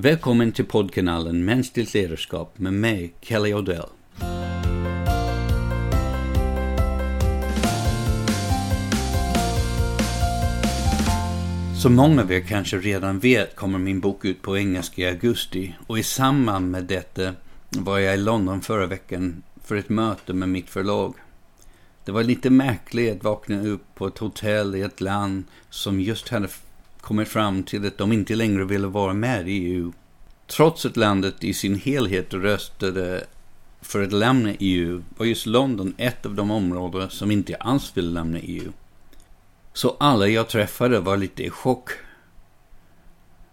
Välkommen till poddkanalen Mänskligt ledarskap med mig, Kelly Odell. Som många av er kanske redan vet kommer min bok ut på engelska i augusti och i samband med detta var jag i London förra veckan för ett möte med mitt förlag. Det var lite märkligt att vakna upp på ett hotell i ett land som just hade kommit fram till att de inte längre ville vara med i EU. Trots att landet i sin helhet röstade för att lämna EU var just London ett av de områden som inte alls ville lämna EU. Så alla jag träffade var lite i chock.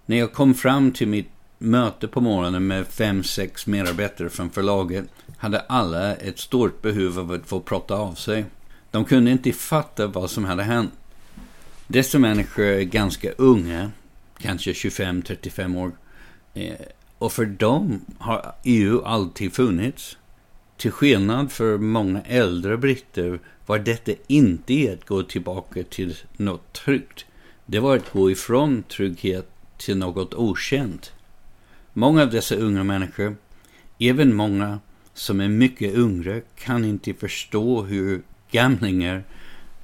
När jag kom fram till mitt möte på morgonen med fem, sex medarbetare från förlaget hade alla ett stort behov av att få prata av sig. De kunde inte fatta vad som hade hänt. Dessa människor är ganska unga, kanske 25-35 år. Eh, och för dem har EU alltid funnits. Till skillnad för många äldre britter var detta inte att gå tillbaka till något tryggt. Det var att gå ifrån trygghet till något okänt. Många av dessa unga människor, även många som är mycket yngre, kan inte förstå hur gamlingar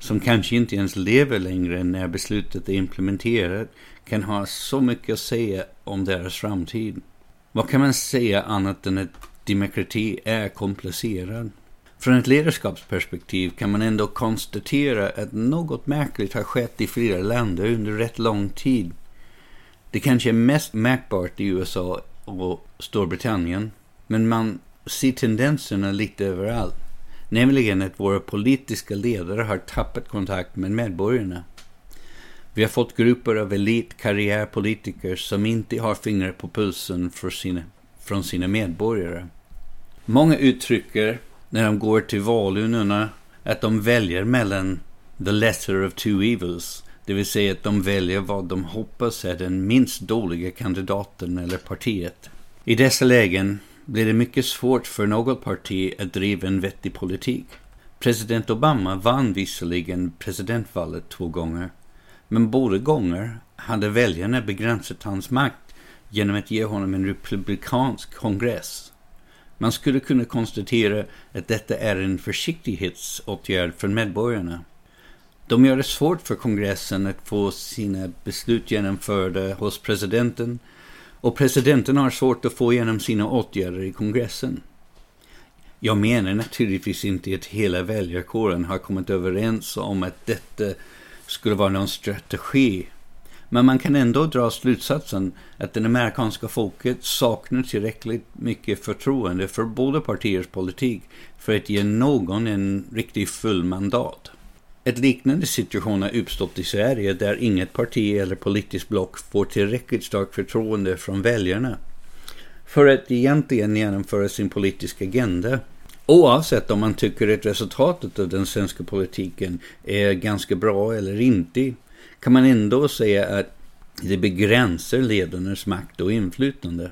som kanske inte ens lever längre när beslutet är implementerat kan ha så mycket att säga om deras framtid. Vad kan man säga annat än att demokrati är komplicerad? Från ett ledarskapsperspektiv kan man ändå konstatera att något märkligt har skett i flera länder under rätt lång tid. Det kanske är mest märkbart i USA och Storbritannien, men man ser tendenserna lite överallt. Nämligen att våra politiska ledare har tappat kontakt med medborgarna. Vi har fått grupper av elitkarriärpolitiker som inte har fingrar på pulsen för sina, från sina medborgare. Många uttrycker när de går till valurnorna att de väljer mellan the lesser of two evils, det vill säga att de väljer vad de hoppas är den minst dåliga kandidaten eller partiet. I dessa lägen blir det mycket svårt för något parti att driva en vettig politik. President Obama vann visserligen presidentvalet två gånger, men båda gånger hade väljarna begränsat hans makt genom att ge honom en republikansk kongress. Man skulle kunna konstatera att detta är en försiktighetsåtgärd för medborgarna. De gör det svårt för kongressen att få sina beslut genomförda hos presidenten och presidenten har svårt att få igenom sina åtgärder i kongressen. Jag menar naturligtvis inte att hela väljarkåren har kommit överens om att detta skulle vara någon strategi. Men man kan ändå dra slutsatsen att det amerikanska folket saknar tillräckligt mycket förtroende för båda partiers politik för att ge någon en riktigt full mandat. Ett liknande situation har uppstått i Sverige där inget parti eller politiskt block får tillräckligt starkt förtroende från väljarna för att egentligen genomföra sin politiska agenda. Oavsett om man tycker att resultatet av den svenska politiken är ganska bra eller inte kan man ändå säga att det begränsar ledarnas makt och inflytande.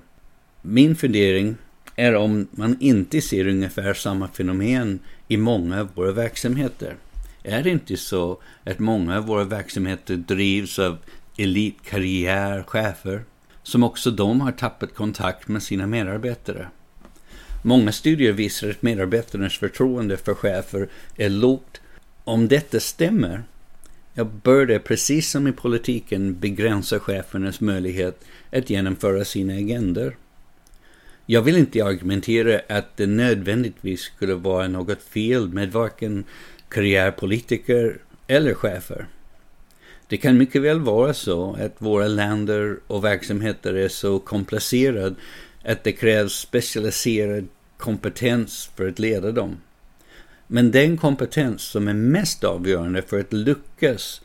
Min fundering är om man inte ser ungefär samma fenomen i många av våra verksamheter. Är det inte så att många av våra verksamheter drivs av elitkarriärchefer som också de har tappat kontakt med sina medarbetare? Många studier visar att medarbetarnas förtroende för chefer är lågt. Om detta stämmer, jag bör det precis som i politiken begränsa chefernas möjlighet att genomföra sina agender. Jag vill inte argumentera att det nödvändigtvis skulle vara något fel med varken karriärpolitiker eller chefer. Det kan mycket väl vara så att våra länder och verksamheter är så komplicerade att det krävs specialiserad kompetens för att leda dem. Men den kompetens som är mest avgörande för att lyckas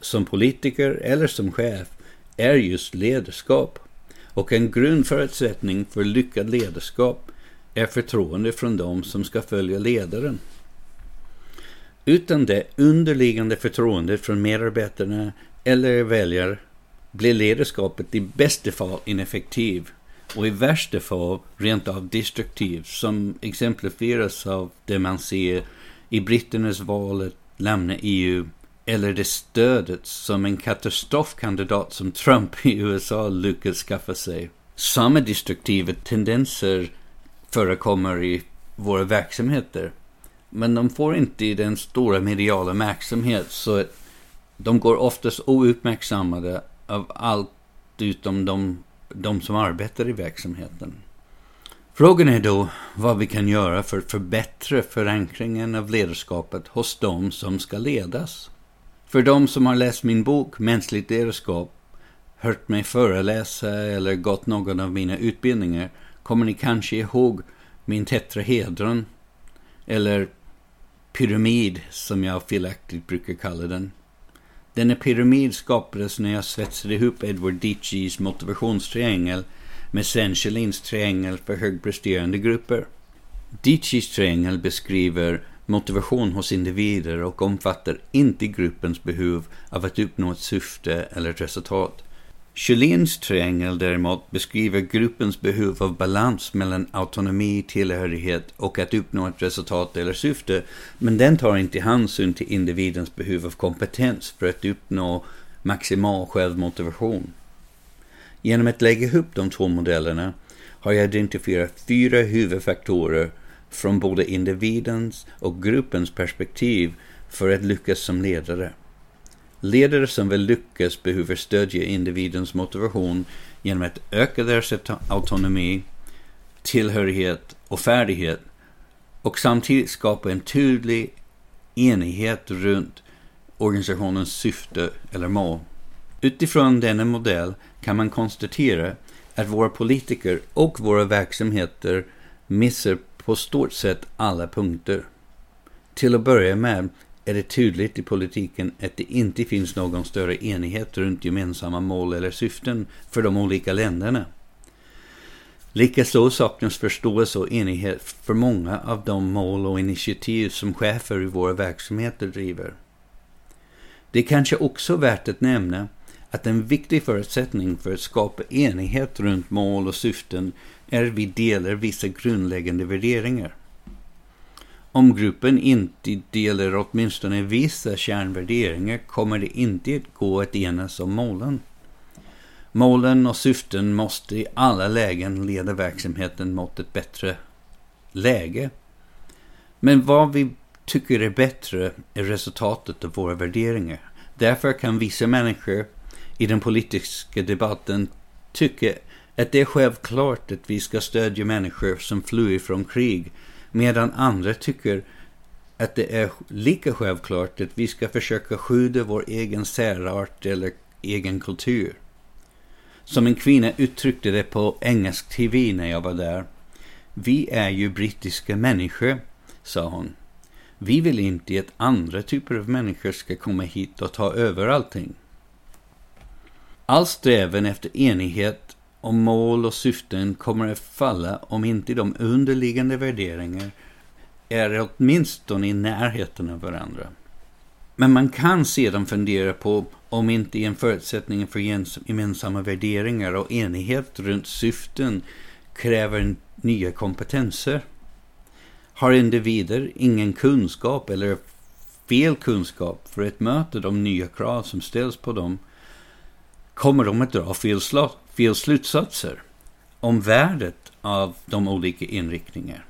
som politiker eller som chef är just ledarskap. Och en grundförutsättning för lyckad ledarskap är förtroende från de som ska följa ledaren. Utan det underliggande förtroendet från medarbetarna eller väljare blir ledarskapet i bästa fall ineffektiv och i värsta fall rent av destruktiv som exemplifieras av det man ser i britternas val att lämna EU eller det stödet som en katastrofkandidat som Trump i USA lyckats skaffa sig. Samma destruktiva tendenser förekommer i våra verksamheter. Men de får inte den stora mediala uppmärksamhet så de går oftast ouppmärksammade av allt utom de, de som arbetar i verksamheten. Frågan är då vad vi kan göra för att förbättra förankringen av ledarskapet hos de som ska ledas. För de som har läst min bok Mänskligt ledarskap, hört mig föreläsa eller gått någon av mina utbildningar kommer ni kanske ihåg min tetrahedron, eller pyramid som jag felaktigt brukar kalla den. Denna pyramid skapades när jag svetsade ihop Edward Deechies motivationstriangel med Senchelins triangel för högpresterande grupper. Deechies triangel beskriver motivation hos individer och omfattar inte gruppens behov av att uppnå ett syfte eller ett resultat. Chelins triangel däremot beskriver gruppens behov av balans mellan autonomi, tillhörighet och att uppnå ett resultat eller syfte, men den tar inte hänsyn till individens behov av kompetens för att uppnå maximal självmotivation. Genom att lägga ihop de två modellerna har jag identifierat fyra huvudfaktorer från både individens och gruppens perspektiv för att lyckas som ledare. Ledare som vill lyckas behöver stödja individens motivation genom att öka deras autonomi, tillhörighet och färdighet och samtidigt skapa en tydlig enighet runt organisationens syfte eller mål. Utifrån denna modell kan man konstatera att våra politiker och våra verksamheter missar på stort sett alla punkter. Till att börja med är det tydligt i politiken att det inte finns någon större enighet runt gemensamma mål eller syften för de olika länderna. Likaså saknas förståelse och enighet för många av de mål och initiativ som chefer i våra verksamheter driver. Det är kanske också värt att nämna att en viktig förutsättning för att skapa enighet runt mål och syften är att vi delar vissa grundläggande värderingar. Om gruppen inte delar åtminstone vissa kärnvärderingar kommer det inte att gå att enas om målen. Målen och syften måste i alla lägen leda verksamheten mot ett bättre läge. Men vad vi tycker är bättre är resultatet av våra värderingar. Därför kan vissa människor i den politiska debatten tycka att det är självklart att vi ska stödja människor som flyr från krig medan andra tycker att det är lika självklart att vi ska försöka skydda vår egen särart eller egen kultur. Som en kvinna uttryckte det på engelsk TV när jag var där. Vi är ju brittiska människor, sa hon. Vi vill inte att andra typer av människor ska komma hit och ta över allting. All strävan efter enighet och mål och syften kommer att falla om inte de underliggande värderingar är åtminstone i närheten av varandra. Men man kan sedan fundera på om inte en förutsättning för gemensamma värderingar och enighet runt syften kräver nya kompetenser. Har individer ingen kunskap eller fel kunskap för att möta de nya krav som ställs på dem kommer de att dra fel, fel slutsatser om värdet av de olika inriktningarna.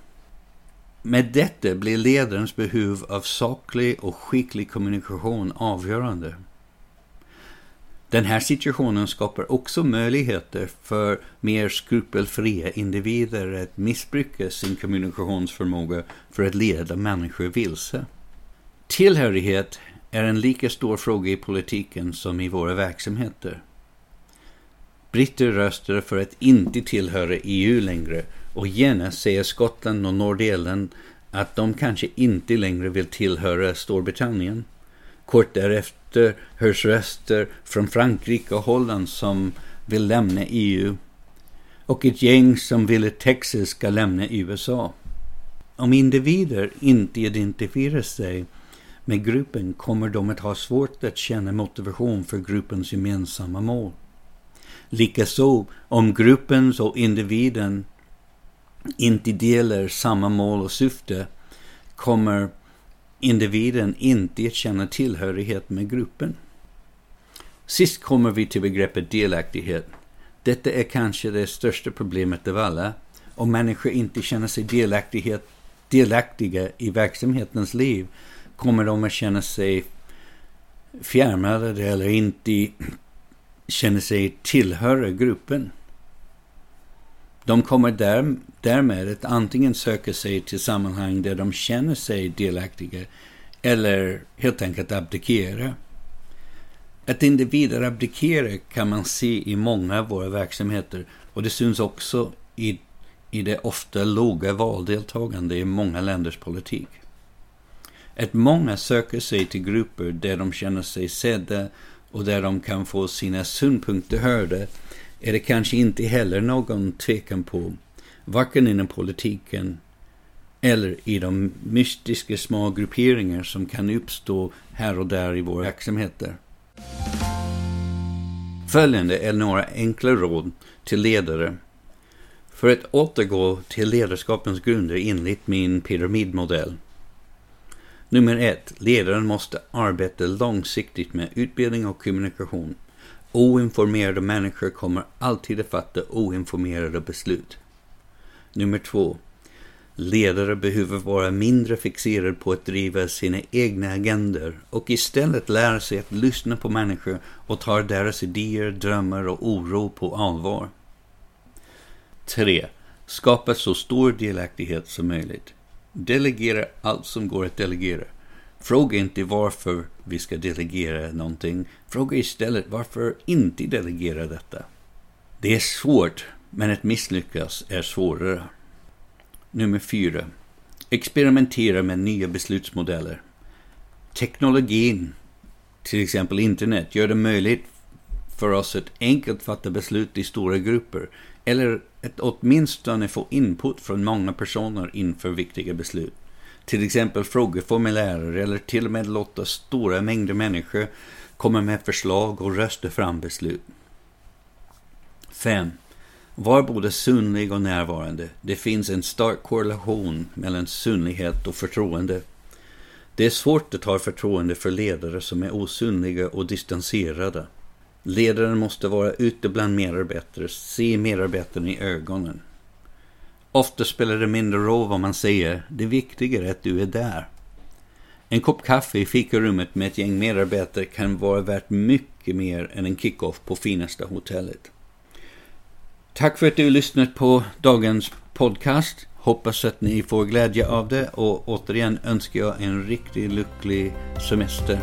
Med detta blir ledarens behov av saklig och skicklig kommunikation avgörande. Den här situationen skapar också möjligheter för mer skrupelfria individer att missbruka sin kommunikationsförmåga för att leda människor vilse. Tillhörighet är en lika stor fråga i politiken som i våra verksamheter. Britter röstade för att inte tillhöra EU längre och genast säger Skottland och Nordirland att de kanske inte längre vill tillhöra Storbritannien. Kort därefter hörs röster från Frankrike och Holland som vill lämna EU och ett gäng som vill att Texas ska lämna USA. Om individer inte identifierar sig med gruppen kommer de att ha svårt att känna motivation för gruppens gemensamma mål. Likaså om gruppens och individen inte delar samma mål och syfte kommer individen inte att känna tillhörighet med gruppen. Sist kommer vi till begreppet delaktighet. Detta är kanske det största problemet av alla. Om människor inte känner sig delaktighet, delaktiga i verksamhetens liv kommer de att känna sig fjärmade eller inte känner sig tillhöra gruppen. De kommer där, därmed att antingen söka sig till sammanhang där de känner sig delaktiga eller helt enkelt abdikera. Att individer abdikerar kan man se i många av våra verksamheter och det syns också i, i det ofta låga valdeltagande i många länders politik. Att många söker sig till grupper där de känner sig sedda och där de kan få sina synpunkter hörda är det kanske inte heller någon tvekan på, varken inom politiken eller i de mystiska små grupperingar som kan uppstå här och där i våra verksamheter. Följande är några enkla råd till ledare för att återgå till ledarskapens grunder enligt min pyramidmodell. Nummer ett. Ledaren måste arbeta långsiktigt med utbildning och kommunikation. Oinformerade människor kommer alltid att fatta oinformerade beslut. Nummer två. Ledare behöver vara mindre fixerade på att driva sina egna agendor och istället lära sig att lyssna på människor och ta deras idéer, drömmar och oro på allvar. 3. Skapa så stor delaktighet som möjligt. Delegera allt som går att delegera. Fråga inte varför vi ska delegera någonting. Fråga istället varför inte delegera detta. Det är svårt, men att misslyckas är svårare. Nummer 4. Experimentera med nya beslutsmodeller. Teknologin, till exempel internet, gör det möjligt för oss att enkelt fatta beslut i stora grupper eller att åtminstone få input från många personer inför viktiga beslut. Till exempel frågeformulärer eller till och med låta stora mängder människor komma med förslag och rösta fram beslut. 5. Var både synlig och närvarande. Det finns en stark korrelation mellan synlighet och förtroende. Det är svårt att ha förtroende för ledare som är osynliga och distanserade. Ledaren måste vara ute bland medarbetare, se medarbetarna i ögonen. Ofta spelar det mindre roll vad man säger, det viktiga är att du är där. En kopp kaffe i fikarummet med ett gäng medarbetare kan vara värt mycket mer än en kickoff på finaste hotellet. Tack för att du lyssnat på dagens podcast. Hoppas att ni får glädje av det och återigen önskar jag en riktigt lycklig semester.